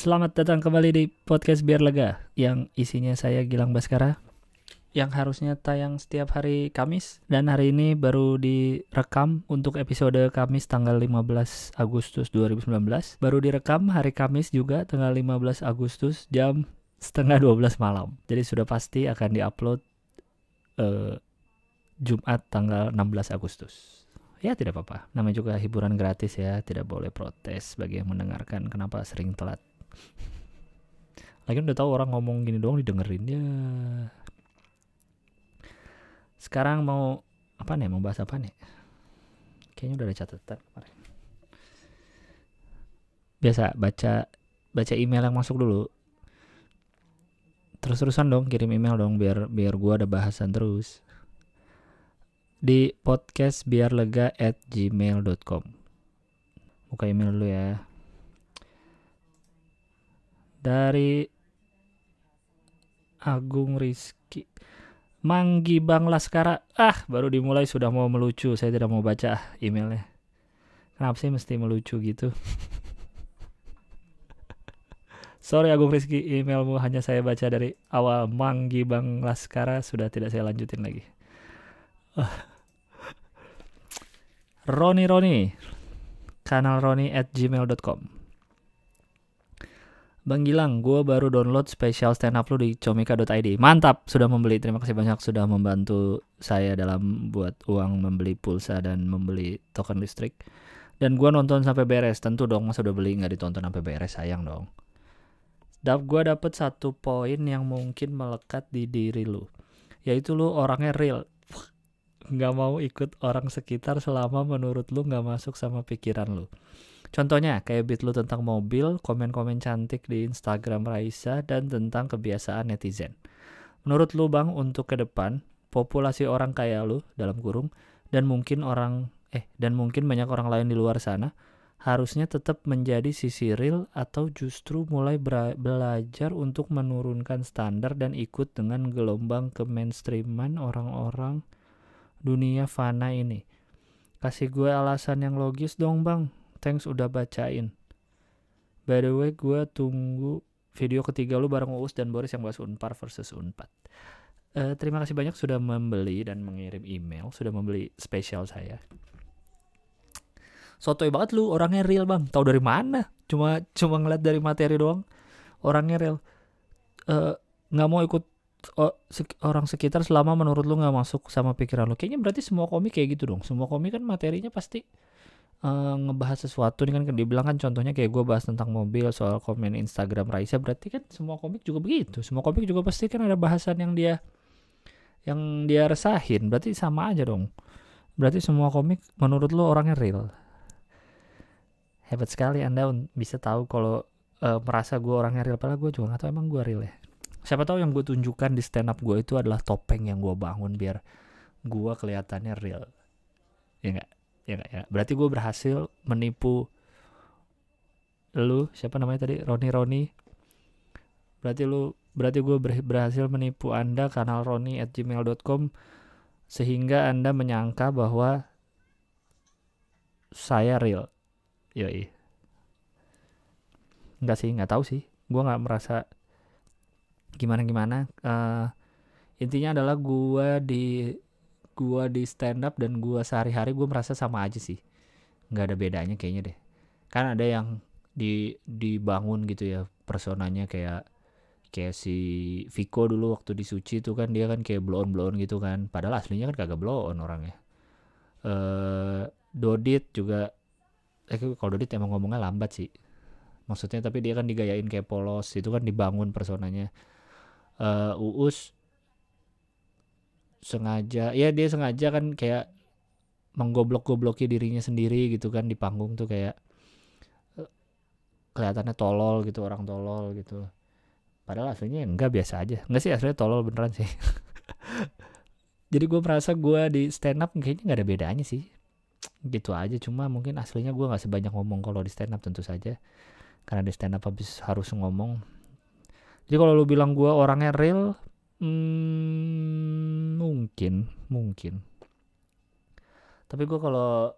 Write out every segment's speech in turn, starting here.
Selamat datang kembali di podcast Biar Lega yang isinya saya Gilang Baskara yang harusnya tayang setiap hari Kamis dan hari ini baru direkam untuk episode Kamis tanggal 15 Agustus 2019. Baru direkam hari Kamis juga tanggal 15 Agustus jam setengah 12 malam. Jadi sudah pasti akan diupload uh, Jumat tanggal 16 Agustus. Ya tidak apa-apa, namanya juga hiburan gratis ya, tidak boleh protes bagi yang mendengarkan kenapa sering telat lagi udah tahu orang ngomong gini doang didengerin ya sekarang mau apa nih? Mau bahas apa nih? Kayaknya udah ada catatan kemarin. Biasa baca baca email yang masuk dulu. Terus-terusan dong kirim email dong biar biar gua ada bahasan terus. Di podcast biar lega at gmail.com buka email dulu ya dari Agung Rizky. Manggi Bang Laskara. Ah baru dimulai sudah mau melucu. Saya tidak mau baca emailnya. Kenapa sih mesti melucu gitu? Sorry Agung Rizky emailmu hanya saya baca dari awal. Manggi Bang Laskara sudah tidak saya lanjutin lagi. Ah. Roni Roni. Kanal Roni at gmail.com Bang Gilang, gue baru download special stand up lu di comika.id. Mantap, sudah membeli. Terima kasih banyak sudah membantu saya dalam buat uang membeli pulsa dan membeli token listrik. Dan gue nonton sampai beres. Tentu dong, masa udah beli nggak ditonton sampai beres, sayang dong. Dap gue dapet satu poin yang mungkin melekat di diri lu. Yaitu lu orangnya real. Nggak mau ikut orang sekitar selama menurut lu nggak masuk sama pikiran lu. Contohnya kayak beat lu tentang mobil, komen-komen cantik di Instagram Raisa, dan tentang kebiasaan netizen. Menurut lu bang, untuk ke depan, populasi orang kayak lu, dalam kurung, dan mungkin orang, eh, dan mungkin banyak orang lain di luar sana, harusnya tetap menjadi sisi real atau justru mulai belajar untuk menurunkan standar dan ikut dengan gelombang ke mainstreaman orang-orang dunia fana ini. Kasih gue alasan yang logis dong bang, Thanks udah bacain. By the way, gue tunggu video ketiga lu bareng Uus dan Boris yang bahas Unpar versus Unpad. Uh, terima kasih banyak sudah membeli dan mengirim email, sudah membeli spesial saya. Sotoy banget lu, orangnya real bang. Tahu dari mana? Cuma cuma ngeliat dari materi doang. Orangnya real. Uh, nggak mau ikut sek orang sekitar selama menurut lu nggak masuk sama pikiran lu. Kayaknya berarti semua komik kayak gitu dong. Semua komik kan materinya pasti uh, ngebahas sesuatu ini kan dibilang kan contohnya kayak gue bahas tentang mobil soal komen Instagram Raisa berarti kan semua komik juga begitu. Semua komik juga pasti kan ada bahasan yang dia yang dia resahin. Berarti sama aja dong. Berarti semua komik menurut lo orangnya real. Hebat sekali anda bisa tahu kalau uh, merasa gue orangnya real. Padahal gue juga gak tahu emang gue real ya. Siapa tahu yang gue tunjukkan di stand up gue itu adalah topeng yang gue bangun biar gue kelihatannya real. Ya enggak ya gak ya berarti gue berhasil menipu lu siapa namanya tadi? Roni Roni. Berarti lu berarti gue berhasil menipu anda kanal Roni at gmail.com sehingga anda menyangka bahwa saya real. Yoi. Nggak sih nggak tahu sih. Gue nggak merasa gimana gimana uh, intinya adalah gue di gua di stand up dan gua sehari-hari gua merasa sama aja sih. Nggak ada bedanya kayaknya deh. Kan ada yang di dibangun gitu ya personanya kayak kayak si Viko dulu waktu di Suci itu kan dia kan kayak blow on blow on gitu kan. Padahal aslinya kan kagak blow on orangnya. Eh Dodit juga eh kalau Dodit emang ngomongnya lambat sih. Maksudnya tapi dia kan digayain kayak polos itu kan dibangun personanya. Uh, Uus sengaja ya dia sengaja kan kayak menggoblok-gobloki dirinya sendiri gitu kan di panggung tuh kayak eh, kelihatannya tolol gitu orang tolol gitu. Padahal aslinya enggak biasa aja. Enggak sih aslinya tolol beneran sih. Jadi gue merasa gue di stand up kayaknya nggak ada bedanya sih. Gitu aja cuma mungkin aslinya gue nggak sebanyak ngomong kalau di stand up tentu saja. Karena di stand up habis harus ngomong. Jadi kalau lu bilang gue orangnya real Hmm, mungkin, mungkin. Tapi gue kalau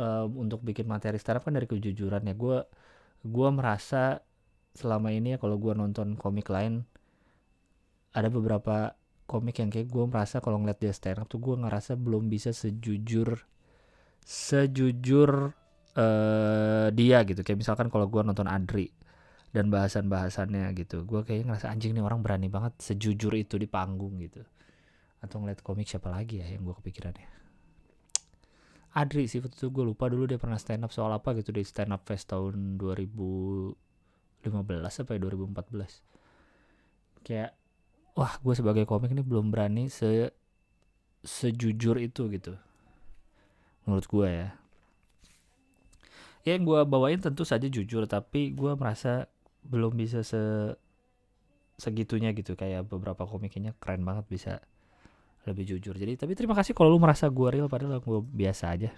uh, untuk bikin materi startup kan dari kejujuran ya. Gue gue merasa selama ini ya kalau gue nonton komik lain ada beberapa komik yang kayak gue merasa kalau ngeliat dia stand up tuh gue ngerasa belum bisa sejujur sejujur uh, dia gitu. Kayak misalkan kalau gue nonton Adri dan bahasan-bahasannya gitu. Gue kayaknya ngerasa anjing nih orang berani banget sejujur itu di panggung gitu. Atau ngeliat komik siapa lagi ya yang gue kepikiran ya? Adri sih waktu itu gue lupa dulu dia pernah stand up soal apa gitu di stand up fest tahun 2015 apa ya 2014 kayak wah gue sebagai komik ini belum berani se sejujur itu gitu. Menurut gue ya. Ya yang gue bawain tentu saja jujur tapi gue merasa belum bisa se segitunya gitu. Kayak beberapa komiknya keren banget bisa lebih jujur. Jadi tapi terima kasih kalau lu merasa gue real padahal gue biasa aja.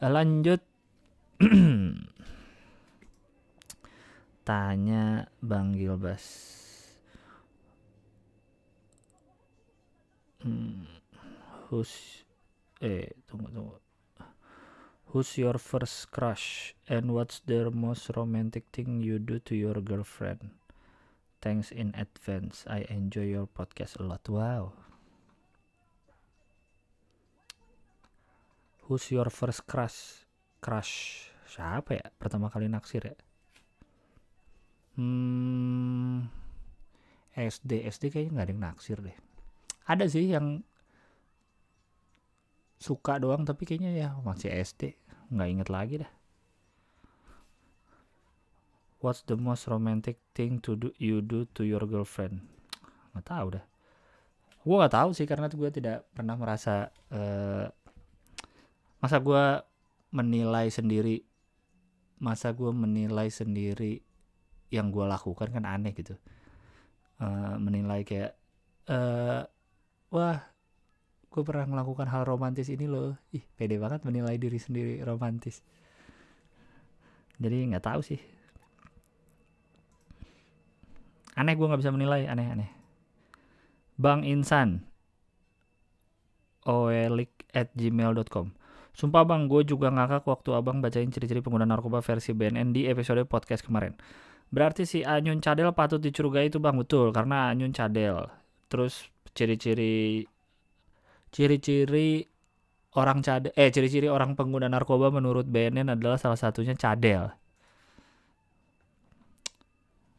Eh, lanjut. Tanya Bang Gilbas. Hmm, who's eh tunggu tunggu who's your first crush? And what's the most romantic thing you do to your girlfriend? Thanks in advance. I enjoy your podcast a lot. Wow. Who's your first crush? Crush. Siapa ya? Pertama kali naksir ya? Hmm. SD SD kayaknya nggak ada yang naksir deh. Ada sih yang suka doang tapi kayaknya ya masih SD nggak inget lagi dah What's the most romantic thing to do you do to your girlfriend? Nggak tahu dah. Gue nggak tahu sih karena gue tidak pernah merasa uh, masa gue menilai sendiri masa gue menilai sendiri yang gue lakukan kan aneh gitu uh, menilai kayak uh, wah gue pernah melakukan hal romantis ini loh. Ih pede banget menilai diri sendiri romantis. Jadi nggak tahu sih. Aneh gue nggak bisa menilai. Aneh-aneh bang insan. Oelik at gmail.com Sumpah bang, gue juga ngakak waktu abang bacain ciri-ciri pengguna narkoba versi BNN di episode podcast kemarin. Berarti si Anyun Cadel patut dicurigai itu bang, betul. Karena Anyun Cadel. Terus ciri-ciri ciri-ciri orang cadel eh ciri-ciri orang pengguna narkoba menurut BNN adalah salah satunya cadel.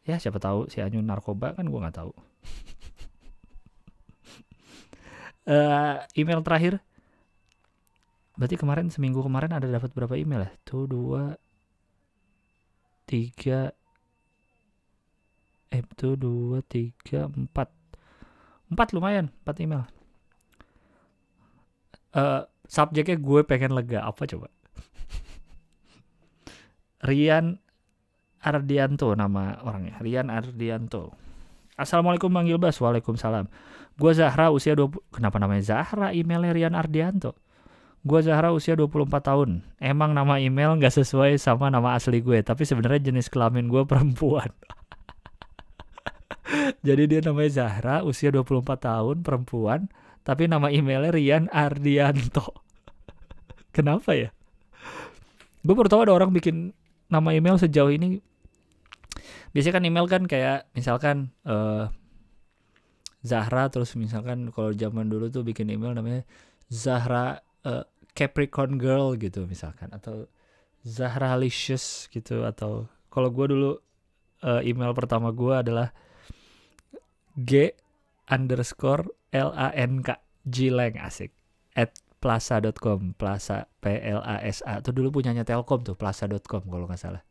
Ya siapa tahu si Anyu narkoba kan gue nggak tahu. Uh, email terakhir. Berarti kemarin seminggu kemarin ada dapat berapa email ya? Tuh dua tiga eh tuh dua tiga empat. Empat lumayan empat email uh, subjeknya gue pengen lega. Apa coba? Rian Ardianto nama orangnya. Rian Ardianto. Assalamualaikum Bang Gilbas Waalaikumsalam. Gue Zahra usia 20 Kenapa namanya Zahra? Emailnya Rian Ardianto. Gue Zahra usia 24 tahun. Emang nama email gak sesuai sama nama asli gue Tapi sebenarnya jenis kelamin gue perempuan. Jadi dia namanya Zahra usia 24 tahun perempuan tapi nama emailnya Rian Ardianto. Kenapa ya? Gue baru tahu ada orang bikin nama email sejauh ini. Biasanya kan email kan kayak misalkan uh, Zahra terus misalkan kalau zaman dulu tuh bikin email namanya Zahra uh, Capricorn Girl gitu misalkan atau Zahra Licious gitu atau kalau gue dulu uh, email pertama gue adalah G underscore L A N K Jileng asik. At plaza.com plaza P L A S A. Tuh dulu punyanya Telkom tuh plaza.com kalau nggak salah.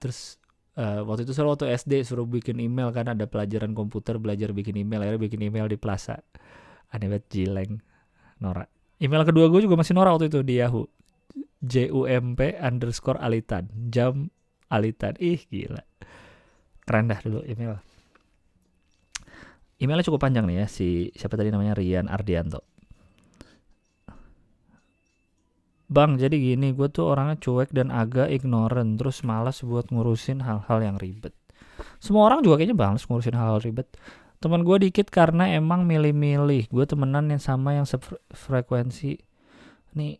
Terus uh, waktu itu selalu waktu SD suruh bikin email kan ada pelajaran komputer belajar bikin email akhirnya bikin email di plaza. Aneh banget Jileng Nora. Email kedua gue juga masih Nora waktu itu di Yahoo. J U M P underscore Alitan jam Alitan. Ih gila. Keren dah dulu email emailnya cukup panjang nih ya si siapa tadi namanya Rian Ardianto Bang, jadi gini, gue tuh orangnya cuek dan agak ignorant, terus malas buat ngurusin hal-hal yang ribet. Semua orang juga kayaknya malas ngurusin hal-hal ribet. Teman gue dikit karena emang milih-milih. Gue temenan yang sama yang sefrekuensi. Nih,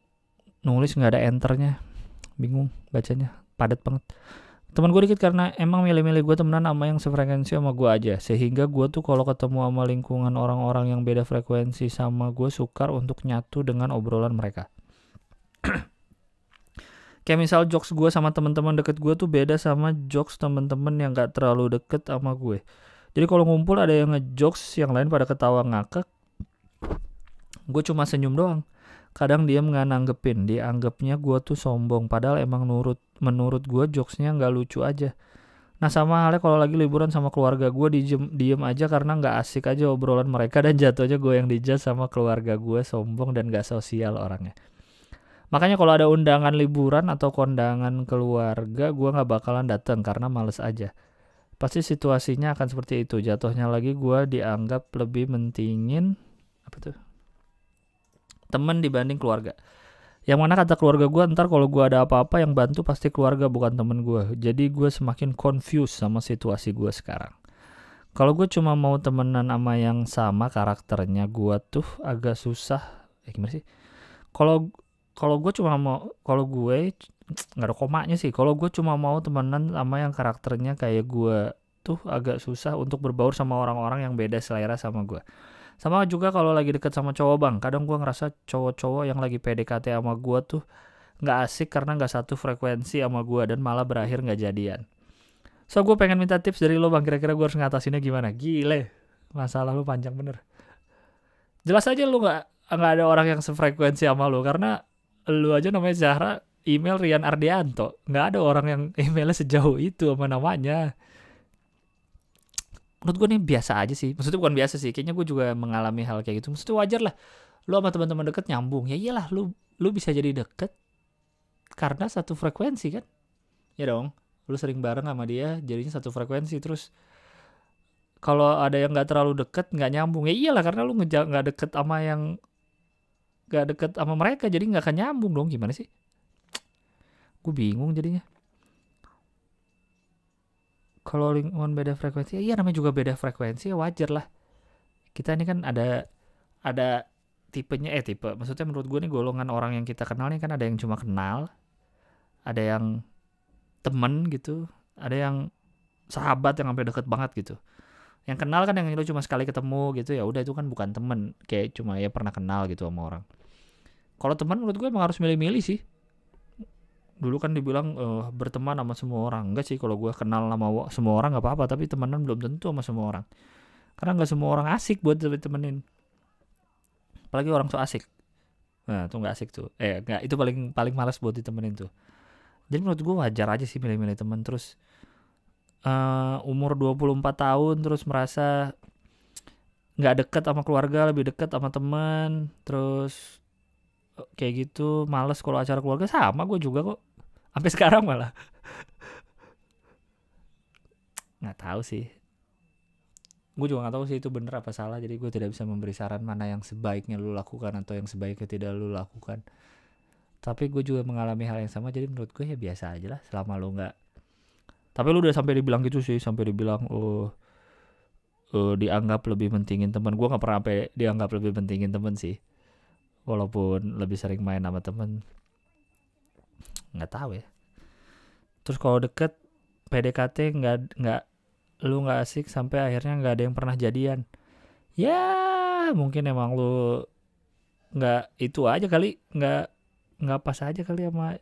nulis nggak ada enternya. Bingung bacanya, padat banget. Teman gue dikit karena emang milih-milih gue temenan sama yang sefrekuensi sama gue aja. Sehingga gue tuh kalau ketemu sama lingkungan orang-orang yang beda frekuensi sama gue sukar untuk nyatu dengan obrolan mereka. Kayak misal jokes gue sama teman-teman deket gue tuh beda sama jokes teman-teman yang gak terlalu deket sama gue. Jadi kalau ngumpul ada yang ngejokes yang lain pada ketawa ngakak gue cuma senyum doang kadang dia nggak nanggepin dianggapnya gue tuh sombong padahal emang nurut menurut gue jokesnya nggak lucu aja. Nah sama halnya kalau lagi liburan sama keluarga gue diem diem aja karena nggak asik aja obrolan mereka dan jatuhnya gue yang dijat sama keluarga gue sombong dan gak sosial orangnya. Makanya kalau ada undangan liburan atau kondangan keluarga gue nggak bakalan datang karena males aja. Pasti situasinya akan seperti itu jatuhnya lagi gue dianggap lebih mentingin apa tuh temen dibanding keluarga. Yang mana kata keluarga gue ntar kalau gue ada apa-apa yang bantu pasti keluarga bukan temen gue jadi gue semakin confused sama situasi gue sekarang. Kalau gue cuma mau temenan sama yang sama karakternya gue tuh agak susah. Eh gimana sih? Kalau kalau gue cuma mau kalau gue nggak ada komanya sih. Kalau gue cuma mau temenan sama yang karakternya kayak gue tuh agak susah untuk berbaur sama orang-orang yang beda selera sama gue sama juga kalau lagi deket sama cowok bang. Kadang gue ngerasa cowok-cowok yang lagi PDKT sama gue tuh nggak asik karena nggak satu frekuensi sama gue dan malah berakhir nggak jadian. So gue pengen minta tips dari lo bang. Kira-kira gue harus ngatasinnya gimana? Gile. Masalah lo panjang bener. Jelas aja lo nggak nggak ada orang yang sefrekuensi sama lo karena lo aja namanya Zahra email Rian Ardianto. Nggak ada orang yang emailnya sejauh itu sama namanya menurut gue nih biasa aja sih. Maksudnya bukan biasa sih kayaknya gue juga mengalami hal kayak gitu. Maksudnya wajar lah lu sama teman-teman deket nyambung. Ya iyalah lu lu bisa jadi deket karena satu frekuensi kan? Ya dong lu sering bareng sama dia jadinya satu frekuensi terus kalau ada yang nggak terlalu deket nggak nyambung. Ya iyalah karena lu nggak deket sama yang nggak deket sama mereka jadi nggak akan nyambung dong. Gimana sih? Gue bingung jadinya kalau lingkungan beda frekuensi iya namanya juga beda frekuensi ya wajar lah. Kita ini kan ada ada tipenya eh tipe maksudnya menurut gue nih golongan orang yang kita kenal nih kan ada yang cuma kenal ada yang temen gitu ada yang sahabat yang sampai deket banget gitu. Yang kenal kan yang itu cuma sekali ketemu gitu ya udah itu kan bukan temen kayak cuma ya pernah kenal gitu sama orang. Kalau teman menurut gue emang harus milih-milih sih dulu kan dibilang uh, berteman sama semua orang. Enggak sih kalau gue kenal sama semua orang nggak apa-apa tapi temenan belum tentu sama semua orang. Karena nggak semua orang asik buat ditemenin. Apalagi orang so asik. Nah tuh nggak asik tuh. Eh nggak itu paling paling malas buat ditemenin tuh. Jadi menurut gue wajar aja sih milih-milih temen. Terus uh, umur 24 tahun terus merasa nggak deket sama keluarga lebih deket sama teman terus kayak gitu males kalau acara keluarga. Sama gue juga kok sampai sekarang malah. Nggak tahu sih. Gue juga nggak tahu sih itu bener apa salah. Jadi gue tidak bisa memberi saran mana yang sebaiknya lu lakukan atau yang sebaiknya tidak lu lakukan. Tapi gue juga mengalami hal yang sama. Jadi menurut gue ya biasa aja lah selama lu nggak. Tapi lu udah sampai dibilang gitu sih. Sampai dibilang oh uh, dianggap lebih pentingin teman gue nggak pernah sampai dianggap lebih pentingin teman sih. Walaupun lebih sering main sama temen nggak tahu ya. Terus kalau deket PDKT nggak nggak lu nggak asik sampai akhirnya nggak ada yang pernah jadian. Ya mungkin emang lu nggak itu aja kali nggak nggak pas aja kali sama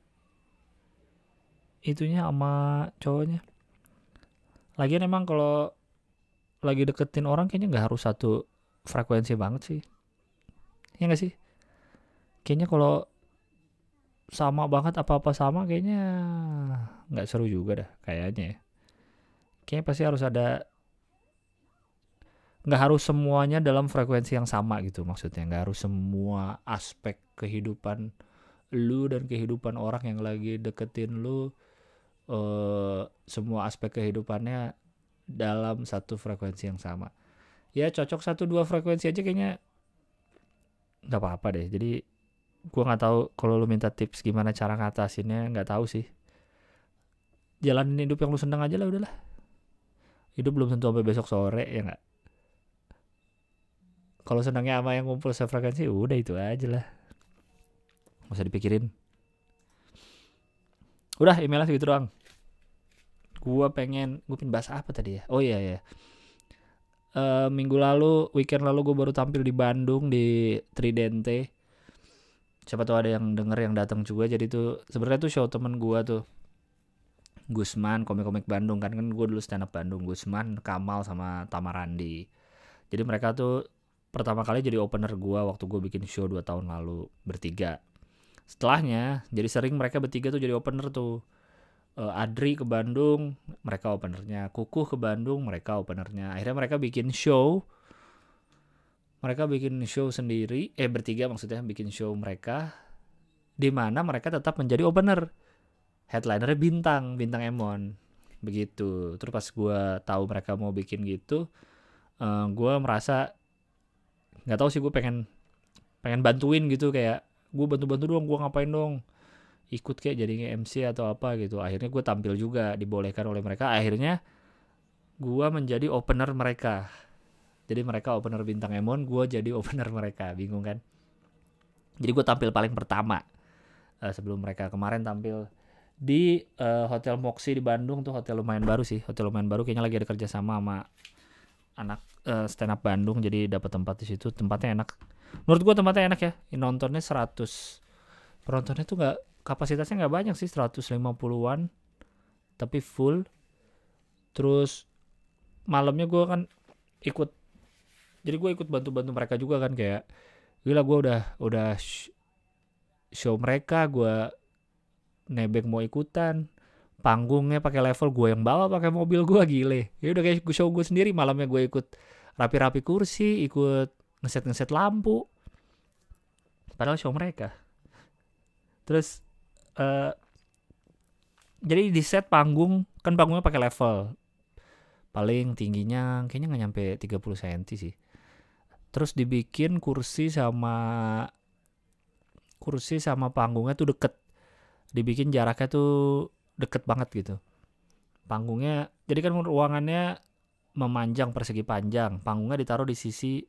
itunya sama cowoknya. Lagian emang kalau lagi deketin orang kayaknya nggak harus satu frekuensi banget sih. Ya nggak sih? Kayaknya kalau sama banget apa-apa sama kayaknya nggak seru juga dah kayaknya ya. Kayaknya pasti harus ada nggak harus semuanya dalam frekuensi yang sama gitu maksudnya. Nggak harus semua aspek kehidupan lu dan kehidupan orang yang lagi deketin lu uh, semua aspek kehidupannya dalam satu frekuensi yang sama. Ya cocok satu dua frekuensi aja kayaknya nggak apa-apa deh. Jadi gue nggak tahu kalau lu minta tips gimana cara ngatasinnya nggak tahu sih. Jalanin hidup yang lu seneng aja lah udahlah. Hidup belum tentu sampai besok sore ya nggak? Kalau senangnya sama yang ngumpul sefrekuensi udah itu aja lah. Nggak usah dipikirin. Udah emailnya segitu doang. Gue pengen gue pengen bahas apa tadi ya? Oh iya ya uh, minggu lalu weekend lalu gue baru tampil di Bandung di Tridente siapa tahu ada yang denger yang datang juga. Jadi tuh sebenarnya tuh show temen gue tuh Gusman komik-komik Bandung. Kan kan gue dulu stand up Bandung. Gusman Kamal sama Tamarandi jadi mereka tuh pertama kali jadi opener gue waktu gue bikin show 2 tahun lalu bertiga. Setelahnya jadi sering mereka bertiga tuh jadi opener tuh. Uh, Adri ke Bandung mereka openernya. Kukuh ke Bandung mereka openernya. Akhirnya mereka bikin show mereka bikin show sendiri eh bertiga maksudnya bikin show mereka di mana mereka tetap menjadi opener. Headlinernya bintang bintang Emon. Begitu. Terus pas gue tahu mereka mau bikin gitu uh, eh, gue merasa nggak tahu sih gue pengen pengen bantuin gitu kayak gue bantu-bantu dong gue ngapain dong? Ikut kayak jadi MC atau apa gitu. Akhirnya gue tampil juga dibolehkan oleh mereka. Akhirnya gue menjadi opener mereka jadi mereka opener bintang Emon gue jadi opener mereka. Bingung kan? Jadi gue tampil paling pertama uh, sebelum mereka kemarin tampil di uh, hotel Moxie di Bandung. Tuh hotel lumayan baru sih hotel lumayan baru. Kayaknya lagi ada kerja sama sama anak uh, stand up Bandung. Jadi dapat tempat di situ. Tempatnya enak. Menurut gue tempatnya enak ya. Nontonnya 100 penontonnya tuh nggak kapasitasnya nggak banyak sih 150-an tapi full. Terus malamnya gue kan ikut jadi gue ikut bantu-bantu mereka juga kan kayak gila gue udah udah show mereka gue nebeng mau ikutan panggungnya pakai level gue yang bawa pakai mobil gue gile. Ya udah kayak show gue sendiri malamnya gue ikut rapi-rapi kursi ikut ngeset-ngeset lampu. Padahal show mereka. Terus uh, jadi di set panggung kan panggungnya pakai level. Paling tingginya kayaknya nggak nyampe 30 cm sih terus dibikin kursi sama kursi sama panggungnya tuh deket. Dibikin jaraknya tuh deket banget gitu. Panggungnya jadi kan ruangannya memanjang persegi panjang. Panggungnya ditaruh di sisi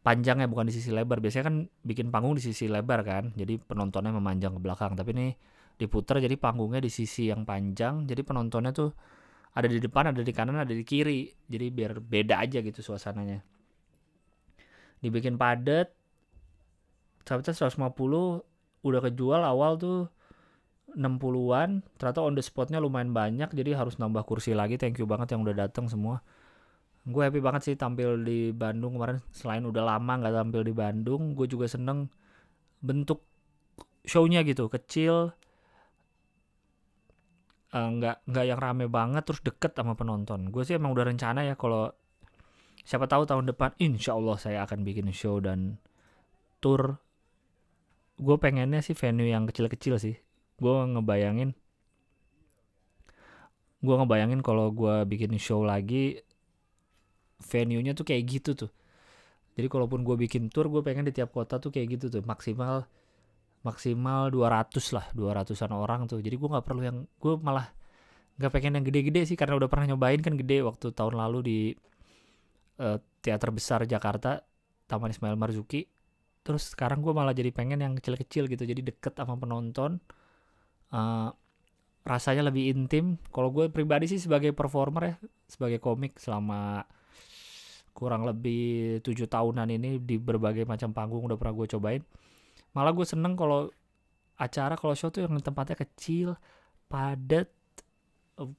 panjangnya bukan di sisi lebar. Biasanya kan bikin panggung di sisi lebar kan jadi penontonnya memanjang ke belakang. Tapi ini diputar jadi panggungnya di sisi yang panjang jadi penontonnya tuh ada di depan ada di kanan ada di kiri. Jadi biar beda aja gitu suasananya dibikin padat. Sampai 150 udah kejual awal tuh 60-an ternyata on the spotnya lumayan banyak jadi harus nambah kursi lagi. Thank you banget yang udah datang semua. Gue happy banget sih tampil di Bandung kemarin. Selain udah lama nggak tampil di Bandung gue juga seneng bentuk shownya gitu. Kecil eh, nggak uh, nggak yang rame banget terus deket sama penonton. Gue sih emang udah rencana ya kalau siapa tahu tahun depan insya Allah saya akan bikin show dan tour. Gue pengennya sih venue yang kecil-kecil sih. Gue ngebayangin gue ngebayangin kalau gue bikin show lagi venue-nya tuh kayak gitu tuh. Jadi kalaupun gue bikin tour gue pengen di tiap kota tuh kayak gitu tuh. Maksimal maksimal 200 lah 200an orang tuh. Jadi gue nggak perlu yang gue malah nggak pengen yang gede-gede sih. Karena udah pernah nyobain kan gede waktu tahun lalu di uh, teater besar Jakarta Taman Ismail Marzuki. Terus sekarang gue malah jadi pengen yang kecil-kecil gitu jadi deket sama penonton. Uh, rasanya lebih intim. Kalau gue pribadi sih sebagai performer ya sebagai komik selama kurang lebih tujuh tahunan ini di berbagai macam panggung udah pernah gue cobain. Malah gue seneng kalau acara kalau show tuh yang tempatnya kecil padat eh,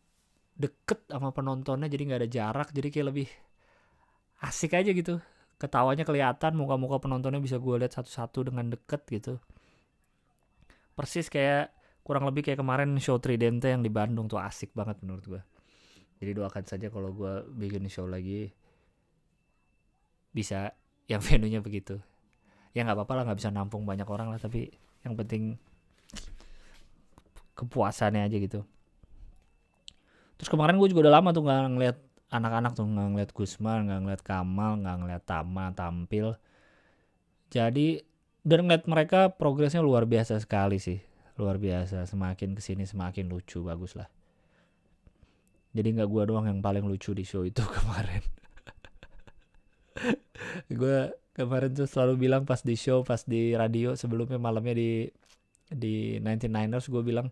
deket sama penontonnya jadi nggak ada jarak jadi kayak lebih asik aja gitu. Ketawanya kelihatan muka-muka penontonnya bisa gue lihat satu-satu dengan deket gitu. Persis kayak kurang lebih kayak kemarin show Tridente yang di Bandung tuh asik banget menurut gue jadi doakan saja kalau gue bikin show lagi bisa yang venue-nya begitu. Ya nggak apa-apa lah nggak bisa nampung banyak orang lah tapi yang penting kepuasannya aja gitu. Terus kemarin gue juga udah lama tuh nggak ngeliat anak-anak tuh nggak ngeliat Gusman nggak ngeliat Kamal nggak ngeliat Tama tampil. Jadi dan ngeliat mereka progresnya luar biasa sekali sih. Luar biasa. Semakin ke sini semakin lucu bagus lah jadi nggak gue doang yang paling lucu di show itu kemarin. Gue kemarin tuh selalu bilang pas di show pas di radio sebelumnya malamnya di di 99ers gue bilang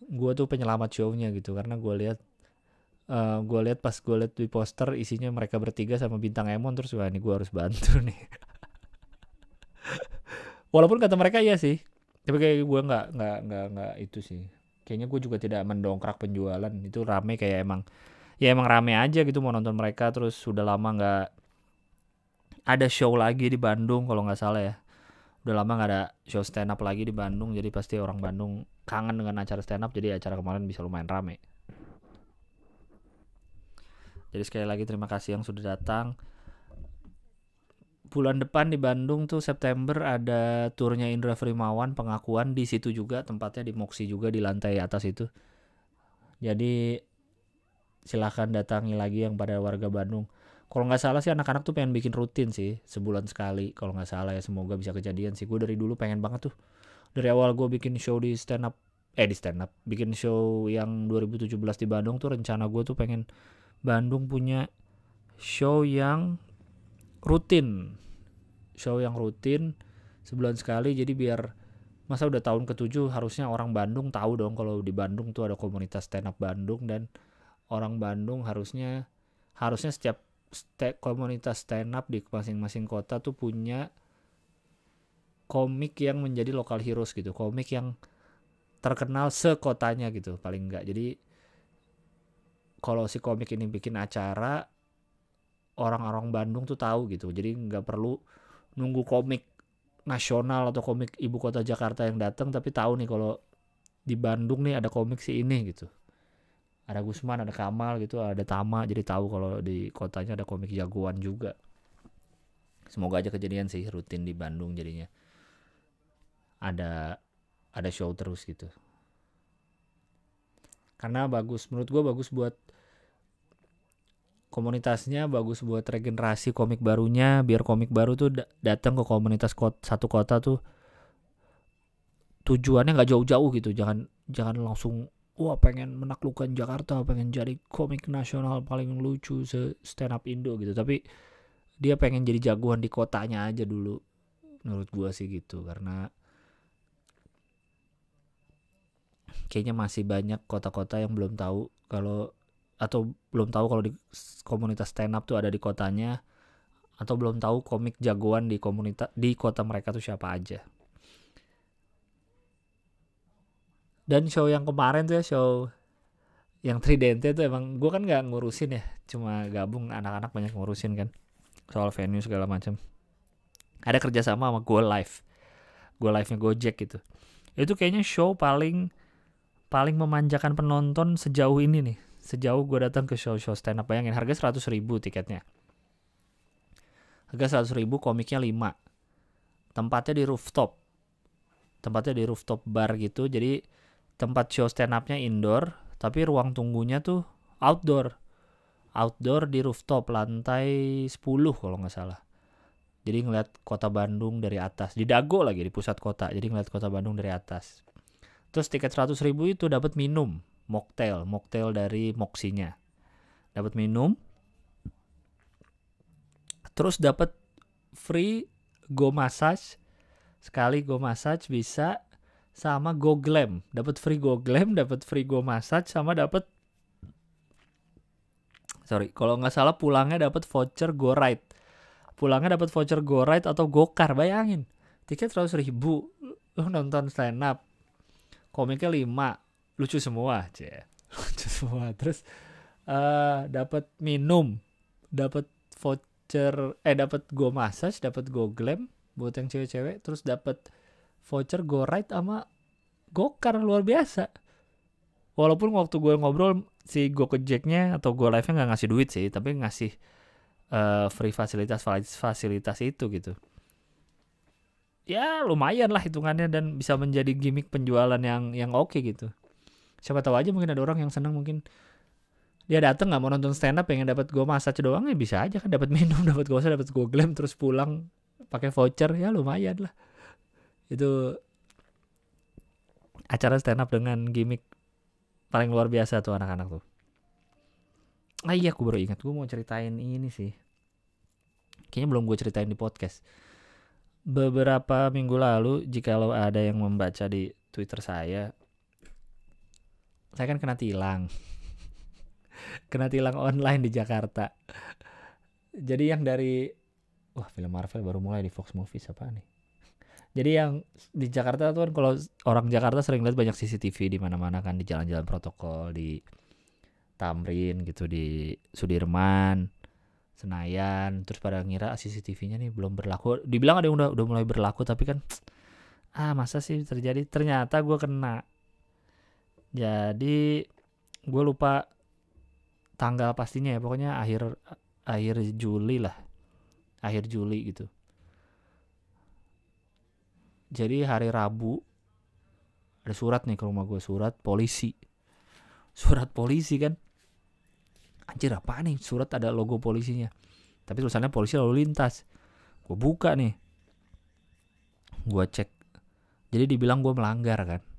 gue tuh penyelamat shownya gitu. Karena gue lihat uh, gue lihat pas gue lihat di poster isinya mereka bertiga sama bintang Emon terus wah ini gue harus bantu nih. Walaupun kata mereka iya sih tapi kayak gue nggak nggak nggak nggak itu sih. Kayaknya gue juga tidak mendongkrak penjualan. Itu rame kayak emang ya emang rame aja gitu mau nonton mereka terus sudah lama nggak ada show lagi di Bandung kalau nggak salah ya. Udah lama nggak ada show stand up lagi di Bandung jadi pasti orang Bandung kangen dengan acara stand up jadi acara kemarin bisa lumayan rame jadi sekali lagi terima kasih yang sudah datang bulan depan di Bandung tuh September ada turnya Indra Frimawan pengakuan di situ juga tempatnya di Moxie juga di lantai atas itu. Jadi silahkan datangi lagi yang pada warga Bandung. Kalau nggak salah sih anak-anak tuh pengen bikin rutin sih sebulan sekali. Kalau nggak salah ya semoga bisa kejadian sih. Gue dari dulu pengen banget tuh. Dari awal gue bikin show di stand up, eh di stand up, bikin show yang 2017 di Bandung tuh rencana gue tuh pengen Bandung punya show yang rutin. Show yang rutin sebulan sekali jadi biar masa udah tahun ketujuh harusnya orang Bandung tahu dong kalau di Bandung tuh ada komunitas stand up Bandung dan orang Bandung harusnya harusnya setiap st komunitas stand up di masing-masing kota tuh punya komik yang menjadi lokal heroes gitu komik yang terkenal sekotanya gitu paling enggak jadi kalau si komik ini bikin acara orang-orang Bandung tuh tahu gitu. Jadi nggak perlu nunggu komik nasional atau komik ibu kota Jakarta yang datang tapi tahu nih kalau di Bandung nih ada komik si ini gitu. Ada Gusman ada Kamal gitu ada Tama. Jadi tahu kalau di kotanya ada komik jagoan juga. Semoga aja kejadian sih rutin di Bandung jadinya. Ada ada show terus gitu. Karena bagus menurut gue bagus buat komunitasnya bagus buat regenerasi komik barunya biar komik baru tuh datang ke komunitas kota, satu kota tuh tujuannya nggak jauh-jauh gitu. Jangan jangan langsung wah pengen menaklukkan Jakarta pengen jadi komik nasional paling lucu se stand up Indo gitu. Tapi dia pengen jadi jagoan di kotanya aja dulu menurut gua sih gitu. Karena kayaknya masih banyak kota-kota yang belum tahu kalau atau belum tahu kalau di komunitas stand up tuh ada di kotanya atau belum tahu komik jagoan di komunitas di kota mereka tuh siapa aja. Dan show yang kemarin tuh ya show yang Tridente tuh emang gue kan nggak ngurusin ya, cuma gabung anak-anak banyak ngurusin kan soal venue segala macam. Ada kerjasama sama Go Live, Go Live-nya Gojek gitu. Itu kayaknya show paling paling memanjakan penonton sejauh ini nih sejauh gue datang ke show-show stand up bayangin harga 100 ribu tiketnya. Harga 100 ribu komiknya 5 tempatnya di rooftop. Tempatnya di rooftop bar gitu jadi tempat show stand upnya indoor tapi ruang tunggunya tuh outdoor. Outdoor di rooftop lantai 10 kalau nggak salah. Jadi ngeliat kota Bandung dari atas. Di Dago lagi di pusat kota. Jadi ngeliat kota Bandung dari atas. Terus tiket 100 ribu itu dapat minum mocktail, mocktail dari moksinya. Dapat minum. Terus dapat free go massage. Sekali go massage bisa sama go glam. Dapat free go glam, dapat free go massage sama dapat Sorry, kalau nggak salah pulangnya dapat voucher go ride. Pulangnya dapat voucher go ride atau go car, bayangin. Tiket 100 ribu, lu nonton stand up. Komiknya 5, lucu semua aja lucu semua. Terus uh, dapat minum dapat voucher eh dapat go massage dapat go glam buat yang cewek-cewek terus dapat voucher go ride sama go car luar biasa. Walaupun waktu gue ngobrol si go kejeknya atau go live nya nggak ngasih duit sih tapi ngasih uh, free fasilitas fasilitas itu gitu. Ya lumayan lah hitungannya dan bisa menjadi gimmick penjualan yang yang oke okay gitu siapa tahu aja mungkin ada orang yang senang mungkin. Dia datang nggak mau nonton stand up pengen dapat go massage doang ya bisa aja kan dapat minum dapat gosa dapat go glam terus pulang pakai voucher ya lumayan lah. Itu acara stand up dengan gimmick paling luar biasa tuh anak-anak tuh. Ah iya aku baru ingat gue mau ceritain ini sih. Kayaknya belum gue ceritain di podcast. Beberapa minggu lalu jika lo ada yang membaca di twitter saya saya kan kena tilang. Kena tilang online di Jakarta. Jadi yang dari wah film Marvel baru mulai di Fox Movies apa nih? Jadi yang di Jakarta tuh kan kalau orang Jakarta sering lihat banyak CCTV di mana-mana kan di jalan-jalan protokol di Tamrin gitu di Sudirman Senayan. Terus pada ngira CCTV-nya nih belum berlaku. Dibilang ada yang udah udah mulai berlaku tapi kan ah masa sih terjadi? Ternyata gue kena jadi gue lupa tanggal pastinya ya pokoknya akhir akhir Juli lah. Akhir Juli gitu. Jadi hari Rabu ada surat nih ke rumah gue surat polisi. Surat polisi kan. Anjir apa nih? Surat ada logo polisinya. Tapi tulisannya polisi lalu lintas. Gue buka nih. Gue cek. Jadi dibilang gue melanggar kan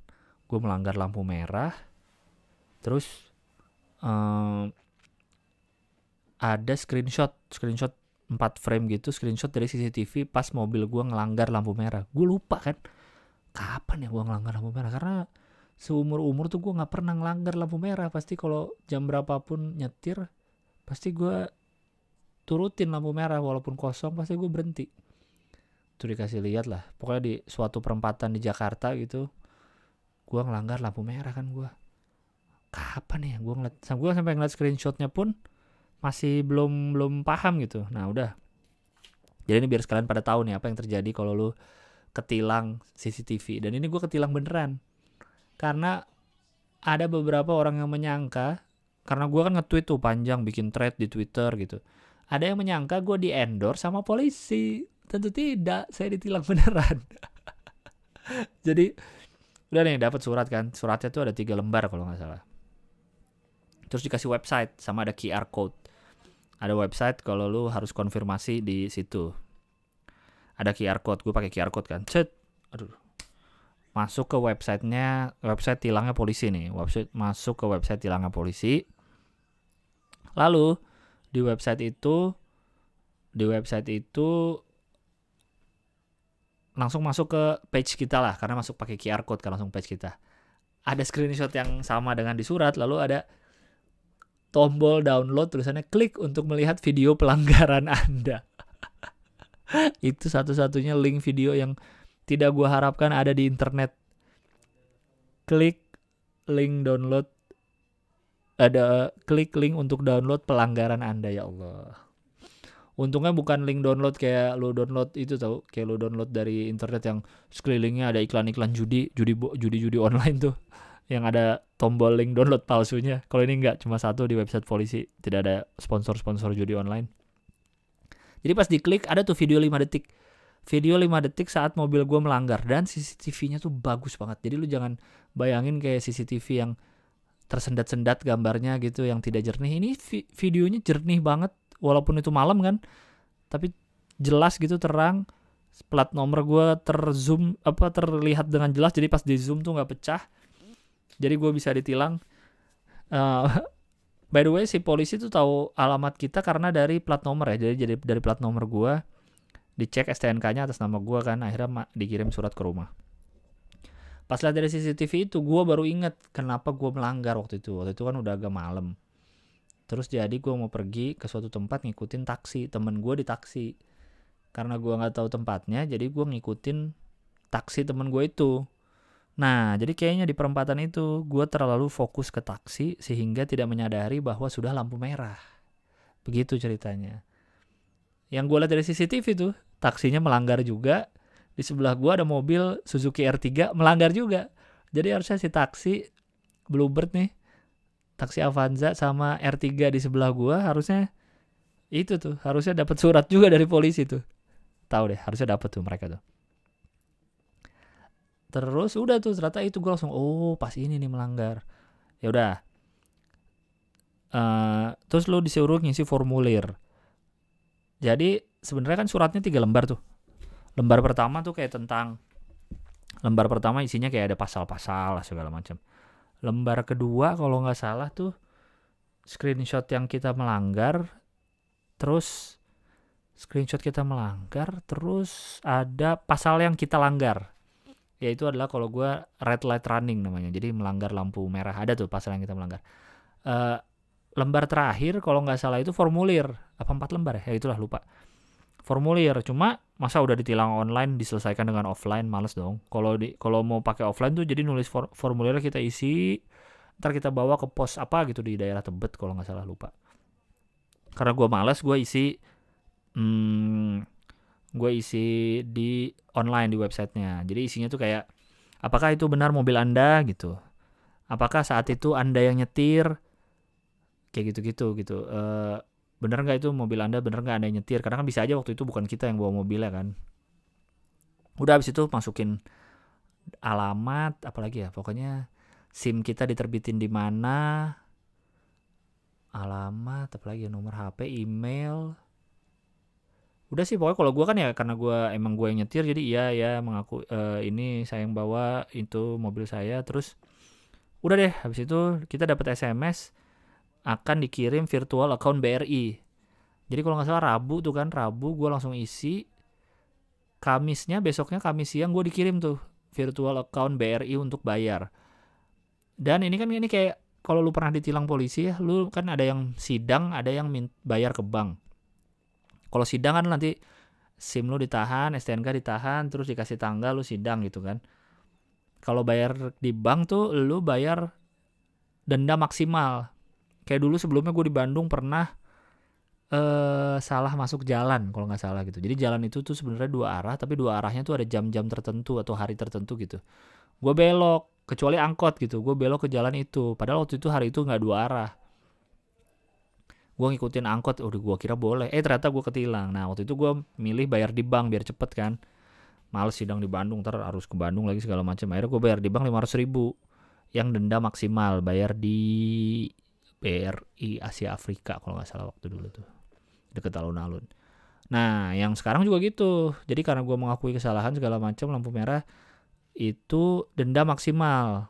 gue melanggar lampu merah. Terus um, ada screenshot screenshot 4 frame gitu screenshot dari CCTV pas mobil gue ngelanggar lampu merah. Gue lupa kan kapan ya gue ngelanggar lampu merah? Karena seumur umur tuh gue nggak pernah ngelanggar lampu merah. Pasti kalau jam berapapun nyetir pasti gue turutin lampu merah. Walaupun kosong pasti gue berhenti. Tuh dikasih lihat lah. Pokoknya di suatu perempatan di Jakarta gitu gue ngelanggar lampu merah kan gue kapan ya gue ngeliat gue sampai ngeliat screenshotnya pun masih belum belum paham gitu. Nah udah. Jadi ini biar sekalian pada tahu nih apa yang terjadi kalau lu ketilang CCTV dan ini gue ketilang beneran. Karena ada beberapa orang yang menyangka karena gue kan nge-tweet tuh panjang bikin thread di Twitter gitu. Ada yang menyangka gue di endorse sama polisi. Tentu tidak saya ditilang beneran. Jadi udah nih dapat surat kan? Suratnya tuh ada tiga lembar kalau nggak salah. Terus dikasih website sama ada QR code. Ada website kalau lu harus konfirmasi di situ. Ada QR code gue pakai QR code kan? Cet aduh. Masuk ke websitenya website tilangnya polisi nih. Website masuk ke website tilangnya polisi. Lalu di website itu di website itu langsung masuk ke page kita lah karena masuk pakai QR code kan langsung page kita ada screenshot yang sama dengan di surat lalu ada tombol download tulisannya klik untuk melihat video pelanggaran Anda itu satu-satunya link video yang tidak gue harapkan ada di internet. Klik link download ada klik link untuk download pelanggaran Anda ya Allah. Untungnya bukan link download kayak lo download itu tau, kayak lo download dari internet yang sekelilingnya ada iklan-iklan judi, judi judi-judi online tuh yang ada tombol link download palsunya. Kalau ini enggak, cuma satu di website polisi, tidak ada sponsor-sponsor judi online. Jadi pas diklik ada tuh video 5 detik video 5 detik saat mobil gue melanggar dan CCTV-nya tuh bagus banget. Jadi lu jangan bayangin kayak CCTV yang tersendat-sendat gambarnya gitu yang tidak jernih. Ini vi videonya jernih banget walaupun itu malam kan. Tapi jelas gitu terang. Plat nomor gue terzoom apa terlihat dengan jelas jadi pas di zoom tuh nggak pecah. Jadi gue bisa ditilang. Uh, by the way si polisi tuh tahu alamat kita karena dari plat nomor ya. Jadi jadi dari plat nomor gue dicek STNK-nya atas nama gue kan akhirnya dikirim surat ke rumah pas lihat dari CCTV itu gue baru inget kenapa gue melanggar waktu itu waktu itu kan udah agak malam terus jadi gue mau pergi ke suatu tempat ngikutin taksi. Temen gue di taksi. Karena gue nggak tahu tempatnya jadi gue ngikutin taksi temen gue itu. Nah jadi kayaknya di perempatan itu gue terlalu fokus ke taksi sehingga tidak menyadari bahwa sudah lampu merah. Begitu ceritanya. Yang gue lihat dari CCTV tuh taksinya melanggar juga. Di sebelah gua ada mobil Suzuki R3 melanggar juga. Jadi harusnya si taksi Bluebird nih taksi Avanza sama R3 di sebelah gua harusnya itu tuh harusnya dapat surat juga dari polisi tuh. Tahu deh harusnya dapat tuh mereka tuh. Terus udah tuh ternyata itu gue langsung oh pas ini nih melanggar. Ya udah. Uh, terus lu disuruh ngisi formulir. Jadi sebenarnya kan suratnya tiga lembar tuh. Lembar pertama tuh kayak tentang lembar pertama isinya kayak ada pasal-pasal segala macam. Lembar kedua kalau nggak salah tuh screenshot yang kita melanggar, terus screenshot kita melanggar, terus ada pasal yang kita langgar. Yaitu adalah kalau gue red light running namanya, jadi melanggar lampu merah. Ada tuh pasal yang kita melanggar. Uh, lembar terakhir kalau nggak salah itu formulir apa empat lembar ya, ya itulah lupa formulir. Cuma masa udah ditilang online diselesaikan dengan offline? Males dong. Kalau di kalau mau pakai offline tuh jadi nulis for, formulir kita isi ntar kita bawa ke pos apa gitu di daerah Tebet kalau nggak salah lupa. Karena gue males gue isi hmm, gue isi di online di websitenya. Jadi isinya tuh kayak apakah itu benar mobil anda? Gitu. Apakah saat itu anda yang nyetir? Kayak gitu-gitu gitu. Uh, bener nggak itu mobil anda? Bener nggak anda nyetir? Karena kan bisa aja waktu itu bukan kita yang bawa mobilnya kan? Udah habis itu masukin alamat apalagi ya pokoknya sim kita diterbitin di mana alamat apalagi ya nomor HP email. Udah sih pokoknya kalau gue kan ya karena gue emang gue yang nyetir jadi iya ya mengaku uh, ini saya yang bawa itu mobil saya. Terus udah deh habis itu kita dapat SMS akan dikirim virtual account BRI. Jadi kalau nggak salah Rabu tuh kan, Rabu gue langsung isi. Kamisnya besoknya Kamis siang gue dikirim tuh virtual account BRI untuk bayar. Dan ini kan ini kayak kalau lu pernah ditilang polisi ya, lu kan ada yang sidang, ada yang bayar ke bank. Kalau sidang kan nanti SIM lu ditahan, STNK ditahan, terus dikasih tanggal lu sidang gitu kan. Kalau bayar di bank tuh lu bayar denda maksimal kayak dulu sebelumnya gue di Bandung pernah uh, salah masuk jalan kalau nggak salah gitu. Jadi jalan itu tuh sebenarnya dua arah tapi dua arahnya tuh ada jam-jam tertentu atau hari tertentu gitu. Gue belok kecuali angkot gitu. Gue belok ke jalan itu. Padahal waktu itu hari itu nggak dua arah. Gue ngikutin angkot udah gue kira boleh. Eh ternyata gue ketilang. Nah waktu itu gue milih bayar di bank biar cepet kan. Males sidang di Bandung ntar harus ke Bandung lagi segala macam akhirnya gue bayar di bank lima ratus ribu. Yang denda maksimal bayar di BRI Asia Afrika kalau nggak salah waktu dulu tuh deket alun-alun. Nah, yang sekarang juga gitu. Jadi karena gue mengakui kesalahan segala macam lampu merah itu denda maksimal.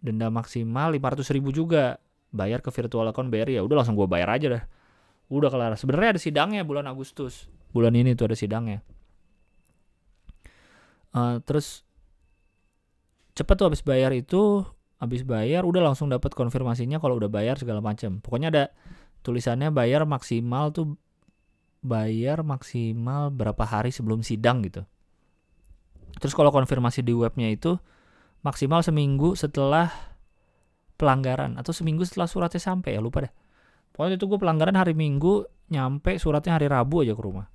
Denda maksimal 500 ribu juga. Bayar ke virtual account BRI ya udah langsung gue bayar aja dah. Udah kelar. Sebenarnya ada sidangnya bulan Agustus. Bulan ini tuh ada sidangnya. Uh, terus cepet tuh habis bayar itu habis bayar udah langsung dapat konfirmasinya kalau udah bayar segala macam pokoknya ada tulisannya bayar maksimal tuh bayar maksimal berapa hari sebelum sidang gitu. Terus kalau konfirmasi di webnya itu maksimal seminggu setelah pelanggaran atau seminggu setelah suratnya sampai ya lupa deh. Pokoknya itu gue pelanggaran hari minggu nyampe suratnya hari rabu aja ke rumah.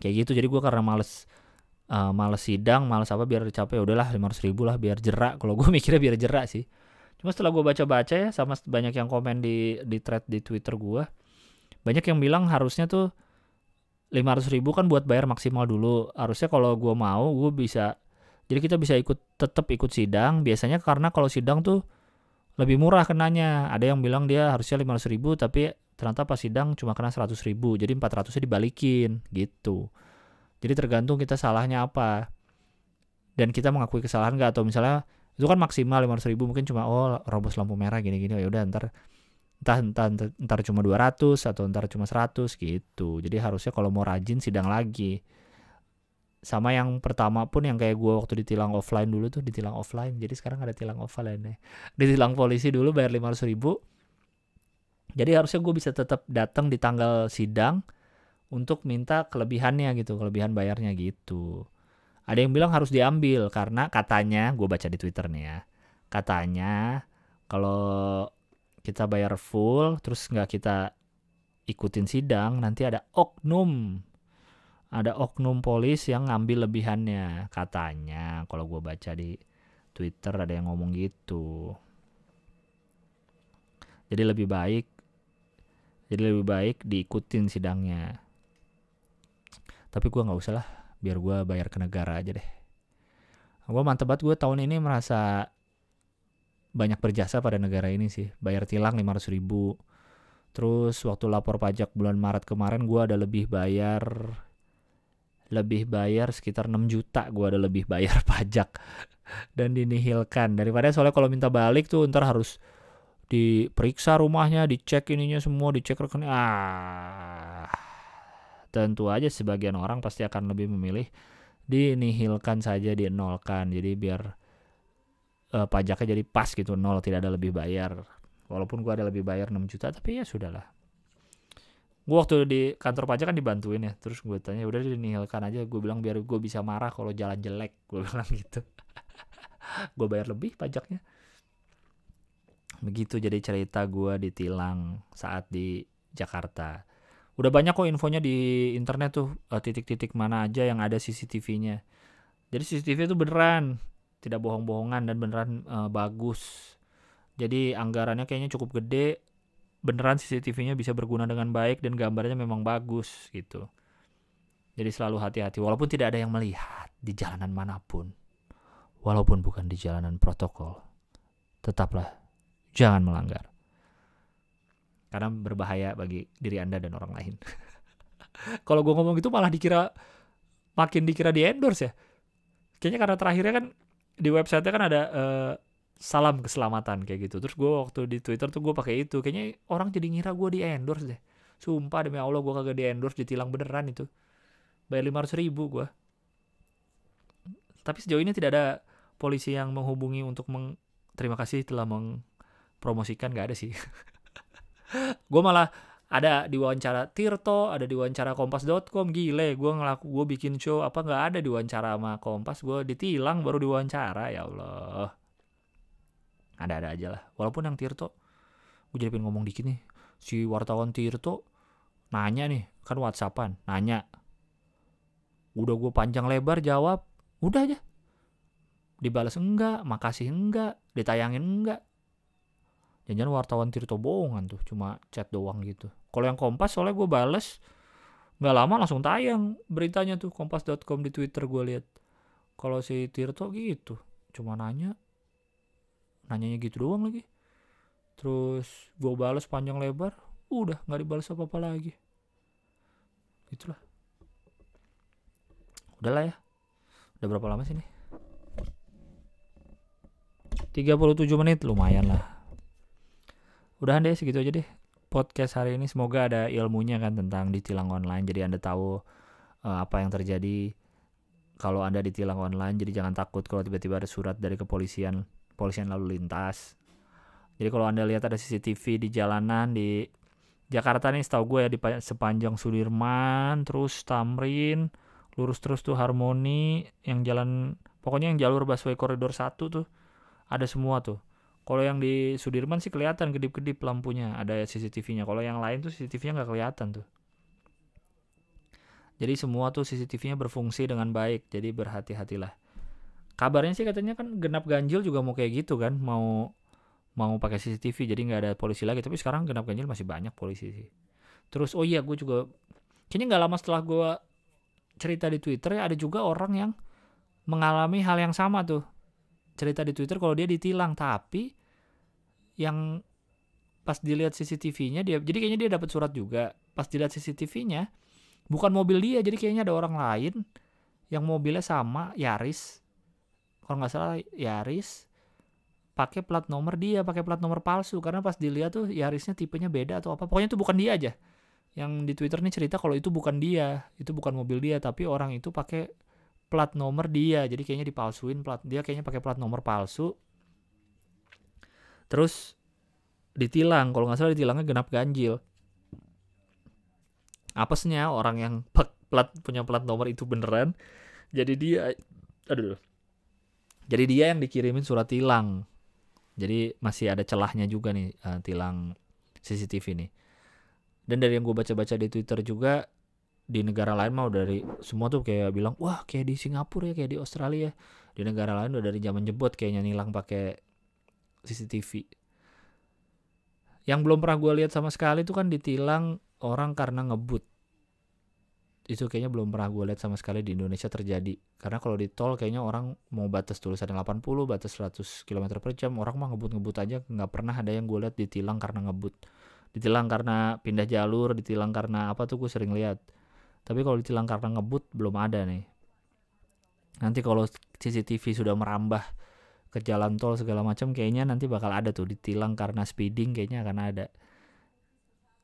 Kayak gitu jadi gue karena males uh, males sidang males apa biar capek ya udahlah lima ratus ribu lah biar jerak kalau gue mikirnya biar jerak sih. Cuma setelah gue baca-baca ya sama banyak yang komen di di thread di twitter gue banyak yang bilang harusnya tuh lima ratus ribu kan buat bayar maksimal dulu. Harusnya kalau gue mau gue bisa jadi kita bisa ikut tetap ikut sidang. Biasanya karena kalau sidang tuh lebih murah kenanya. Ada yang bilang dia harusnya lima ratus ribu tapi ternyata pas sidang cuma kena seratus ribu jadi empat ratusnya dibalikin gitu jadi tergantung kita salahnya apa. Dan kita mengakui kesalahan nggak atau misalnya itu kan maksimal 500 ribu mungkin cuma oh robos lampu merah gini-gini oh, ya udah ntar entah, entah entar, entar cuma 200 atau ntar cuma 100 gitu. Jadi harusnya kalau mau rajin sidang lagi. Sama yang pertama pun yang kayak gue waktu ditilang offline dulu tuh ditilang offline. Jadi sekarang ada tilang offline nih. Ditilang polisi dulu bayar 500 ribu. Jadi harusnya gue bisa tetap datang di tanggal sidang untuk minta kelebihannya gitu, kelebihan bayarnya gitu. Ada yang bilang harus diambil karena katanya, gue baca di Twitter nih ya, katanya kalau kita bayar full terus nggak kita ikutin sidang nanti ada oknum ada oknum polis yang ngambil lebihannya katanya. Kalau gue baca di Twitter ada yang ngomong gitu. Jadi lebih baik jadi lebih baik diikutin sidangnya tapi gue nggak usah lah biar gue bayar ke negara aja deh. Gue mantep banget gue tahun ini merasa banyak berjasa pada negara ini sih. Bayar tilang 500 ribu. Terus waktu lapor pajak bulan Maret kemarin gue ada lebih bayar lebih bayar sekitar 6 juta gue ada lebih bayar pajak. Dan dinihilkan. Daripada soalnya kalau minta balik tuh ntar harus diperiksa rumahnya dicek ininya semua dicek rekening ah tentu aja sebagian orang pasti akan lebih memilih dinihilkan saja dinolkan. Jadi biar uh, pajaknya jadi pas gitu nol tidak ada lebih bayar. Walaupun gue ada lebih bayar 6 juta tapi ya sudahlah. Gue waktu di kantor pajak kan dibantuin ya. Terus gue tanya udah dinihilkan aja. Gue bilang biar gue bisa marah kalau jalan jelek gue bilang gitu. Gue bayar lebih pajaknya. Begitu jadi cerita gue ditilang saat di Jakarta udah banyak kok infonya di internet tuh eh, titik-titik mana aja yang ada CCTV-nya jadi CCTV itu beneran tidak bohong-bohongan dan beneran uh, bagus. Jadi anggarannya kayaknya cukup gede beneran CCTV-nya bisa berguna dengan baik dan gambarnya memang bagus gitu. Jadi selalu hati-hati walaupun tidak ada yang melihat di jalanan mana pun. Walaupun bukan di jalanan protokol tetaplah jangan melanggar karena berbahaya bagi diri anda dan orang lain. Kalau gue ngomong itu malah dikira makin dikira di endorse ya. Kayaknya karena terakhirnya kan di website kan ada uh, salam keselamatan kayak gitu. Terus gue waktu di twitter tuh gue pakai itu. Kayaknya orang jadi ngira gue di endorse deh. Sumpah demi allah gue kagak di endorse ditilang beneran itu. Bayar lima ratus ribu gue tapi sejauh ini tidak ada polisi yang menghubungi untuk meng terima kasih telah mempromosikan gak ada sih gue malah ada di wawancara Tirto, ada di wawancara Kompas.com, gile, gue ngelaku, gue bikin show apa nggak ada di wawancara sama Kompas, gue ditilang baru di wawancara, ya Allah. Ada-ada aja lah. Walaupun yang Tirto, gue jadi pengen ngomong dikit nih, si wartawan Tirto nanya nih, kan WhatsAppan, nanya. Udah gue panjang lebar jawab, udah aja. Dibalas enggak, makasih enggak, ditayangin enggak. Jangan wartawan Tirto bohongan tuh, cuma chat doang gitu. Kalau yang Kompas soalnya gue bales, nggak lama langsung tayang beritanya tuh kompas.com di Twitter gue lihat. Kalau si Tirto gitu, cuma nanya, nanyanya gitu doang lagi. Terus gue bales panjang lebar, udah nggak dibalas apa apa lagi. Itulah. Udahlah ya. Udah berapa lama sih nih? 37 menit lumayan lah udahan deh segitu aja deh podcast hari ini. Semoga ada ilmunya kan tentang ditilang online. Jadi anda tahu uh, apa yang terjadi kalau anda ditilang online. Jadi jangan takut kalau tiba-tiba ada surat dari kepolisian polisian lalu lintas. Jadi kalau anda lihat ada CCTV di jalanan di Jakarta nih setahu gue ya di sepanjang Sudirman terus Tamrin lurus terus tuh Harmoni yang jalan pokoknya yang jalur busway koridor 1 tuh ada semua tuh kalau yang di Sudirman sih kelihatan kedip-kedip lampunya, ada CCTV-nya. Kalau yang lain tuh CCTV-nya nggak kelihatan tuh. Jadi semua tuh CCTV-nya berfungsi dengan baik, jadi berhati-hatilah. Kabarnya sih katanya kan genap ganjil juga mau kayak gitu kan, mau mau pakai CCTV jadi nggak ada polisi lagi. Tapi sekarang genap ganjil masih banyak polisi sih. Terus oh iya gue juga kayaknya nggak lama setelah gue cerita di Twitter ya ada juga orang yang mengalami hal yang sama tuh cerita di Twitter kalau dia ditilang tapi yang pas dilihat CCTV-nya dia jadi kayaknya dia dapat surat juga. Pas dilihat CCTV-nya bukan mobil dia jadi kayaknya ada orang lain yang mobilnya sama Yaris. Kalau nggak salah Yaris pakai plat nomor dia pakai plat nomor palsu. Karena pas dilihat tuh Yarisnya tipenya beda atau apa. Pokoknya itu bukan dia aja. Yang di Twitter nih cerita kalau itu bukan dia itu bukan mobil dia tapi orang itu pakai plat nomor dia. Jadi kayaknya dipalsuin plat dia kayaknya pakai plat nomor palsu terus ditilang kalau nggak salah ditilangnya genap ganjil. Apesnya orang yang plat punya plat nomor itu beneran jadi dia aduh jadi dia yang dikirimin surat tilang. Jadi masih ada celahnya juga nih uh, tilang CCTV nih. Dan dari yang gue baca-baca di Twitter juga di negara lain mau dari semua tuh kayak bilang wah kayak di Singapura ya kayak di Australia di negara lain udah dari zaman jebot kayaknya nilang pakai CCTV yang belum pernah gue lihat sama sekali tuh kan ditilang orang karena ngebut. Itu kayaknya belum pernah gue lihat sama sekali di Indonesia terjadi. Karena kalau di tol kayaknya orang mau batas tulisan 80 batas 100 km per jam orang mah ngebut-ngebut aja. Nggak pernah ada yang gue lihat ditilang karena ngebut. Ditilang karena pindah jalur ditilang karena apa tuh gue sering lihat. Tapi kalau ditilang karena ngebut belum ada nih. Nanti kalau CCTV sudah merambah ke jalan tol segala macam kayaknya nanti bakal ada tuh ditilang karena speeding kayaknya akan ada.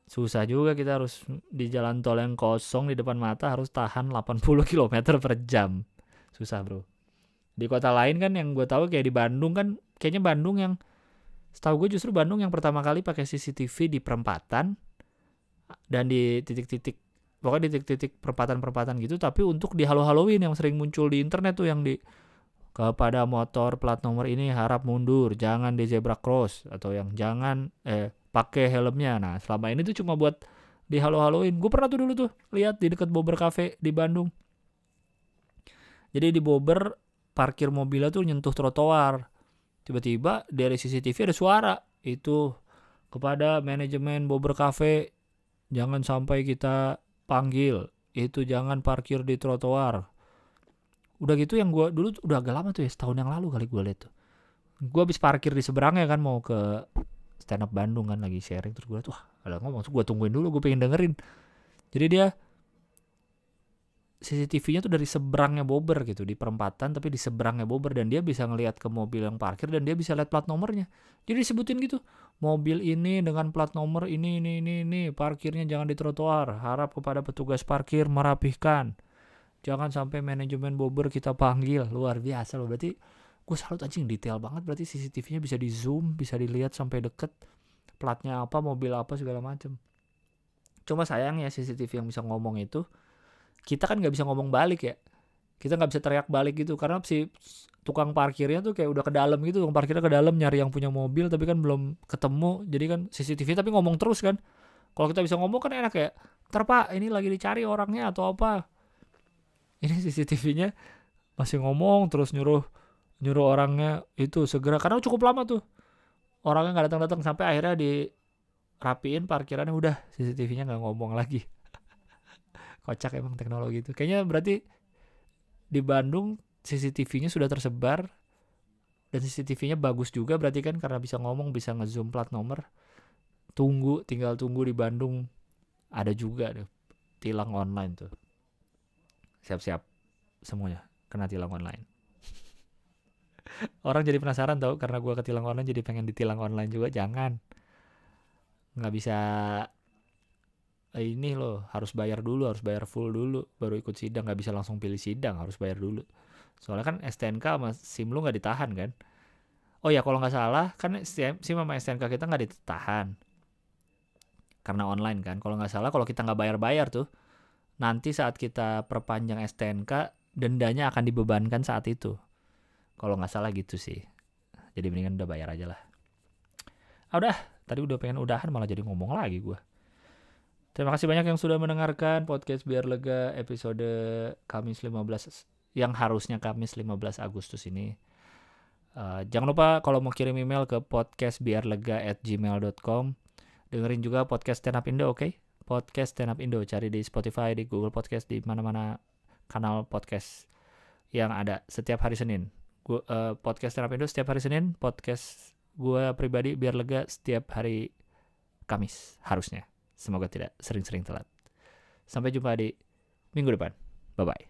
Susah juga kita harus di jalan tol yang kosong di depan mata harus tahan 80 km per jam. Susah bro. Di kota lain kan yang gue tahu kayak di Bandung kan kayaknya Bandung yang Setahu gue justru Bandung yang pertama kali pakai CCTV di perempatan dan di titik-titik pokoknya di titik-titik perempatan-perempatan gitu tapi untuk di halo-haloin yang sering muncul di internet tuh yang di kepada motor plat nomor ini harap mundur, jangan di zebra cross atau yang jangan eh pakai helmnya. Nah, selama ini tuh cuma buat di halo-haloin. Gue pernah tuh dulu tuh lihat di dekat Bobber Cafe di Bandung. Jadi di Bobber parkir mobilnya tuh nyentuh trotoar. Tiba-tiba dari CCTV ada suara itu kepada manajemen Bobber Cafe jangan sampai kita panggil itu jangan parkir di trotoar udah gitu yang gue dulu udah agak lama tuh ya setahun yang lalu kali gue liat tuh. Gue habis parkir di seberangnya kan mau ke stand up Bandung kan lagi sharing terus gue tuh ada ngomong gue tungguin dulu gue pengen dengerin. Jadi dia CCTV-nya tuh dari seberangnya Bobber gitu di perempatan tapi di seberangnya Bobber dan dia bisa ngelihat ke mobil yang parkir dan dia bisa lihat plat nomornya. Jadi disebutin gitu mobil ini dengan plat nomor ini ini ini ini parkirnya jangan di trotoar harap kepada petugas parkir merapihkan jangan sampai manajemen Bobber kita panggil. Luar biasa loh. Berarti gue salut anjing detail banget. Berarti CCTV-nya bisa di zoom bisa dilihat sampai deket. Platnya apa mobil apa segala macem. Cuma sayang ya CCTV yang bisa ngomong itu kita kan nggak bisa ngomong balik ya. Kita nggak bisa teriak balik gitu. Karena si tukang parkirnya tuh kayak udah ke dalam gitu. Tukang parkirnya ke dalam nyari yang punya mobil tapi kan belum ketemu. Jadi kan CCTV tapi ngomong terus kan. Kalau kita bisa ngomong kan enak ya. Ntar ini lagi dicari orangnya atau apa ini CCTV-nya masih ngomong terus nyuruh nyuruh orangnya itu segera. Karena cukup lama tuh. Orangnya nggak datang-datang sampai akhirnya di rapiin parkirannya. Udah CCTV-nya nggak ngomong lagi. Kocak emang teknologi itu. Kayaknya berarti di Bandung CCTV-nya sudah tersebar dan CCTV-nya bagus juga berarti kan karena bisa ngomong bisa ngezoom plat nomor. Tunggu tinggal tunggu di Bandung. Ada juga deh tilang online tuh siap-siap semuanya kena tilang online. Orang jadi penasaran tau karena gue ketilang online jadi pengen ditilang online juga jangan. Nggak bisa ini loh harus bayar dulu harus bayar full dulu baru ikut sidang. Nggak bisa langsung pilih sidang harus bayar dulu. Soalnya kan STNK sama SIM lu nggak ditahan kan? Oh ya kalau nggak salah kan SIM sama STNK kita nggak ditahan. Karena online kan. Kalau nggak salah kalau kita nggak bayar-bayar tuh nanti saat kita perpanjang STNK dendanya akan dibebankan saat itu. Kalau nggak salah gitu sih. Jadi mendingan udah bayar aja lah. Ah udah, tadi udah pengen udahan malah jadi ngomong lagi gue. Terima kasih banyak yang sudah mendengarkan podcast Biar Lega episode Kamis 15 yang harusnya Kamis 15 Agustus ini. Uh, jangan lupa kalau mau kirim email ke podcastbiarlega@gmail.com. Dengerin juga podcast Stand Up Indo, oke? Okay? Podcast Stand Up Indo. Cari di Spotify di Google Podcast di mana-mana kanal podcast yang ada setiap hari Senin. Gua uh, podcast Stand Up Indo setiap hari Senin podcast gue pribadi biar lega setiap hari Kamis harusnya. Semoga tidak sering-sering telat. Sampai jumpa di minggu depan. Bye bye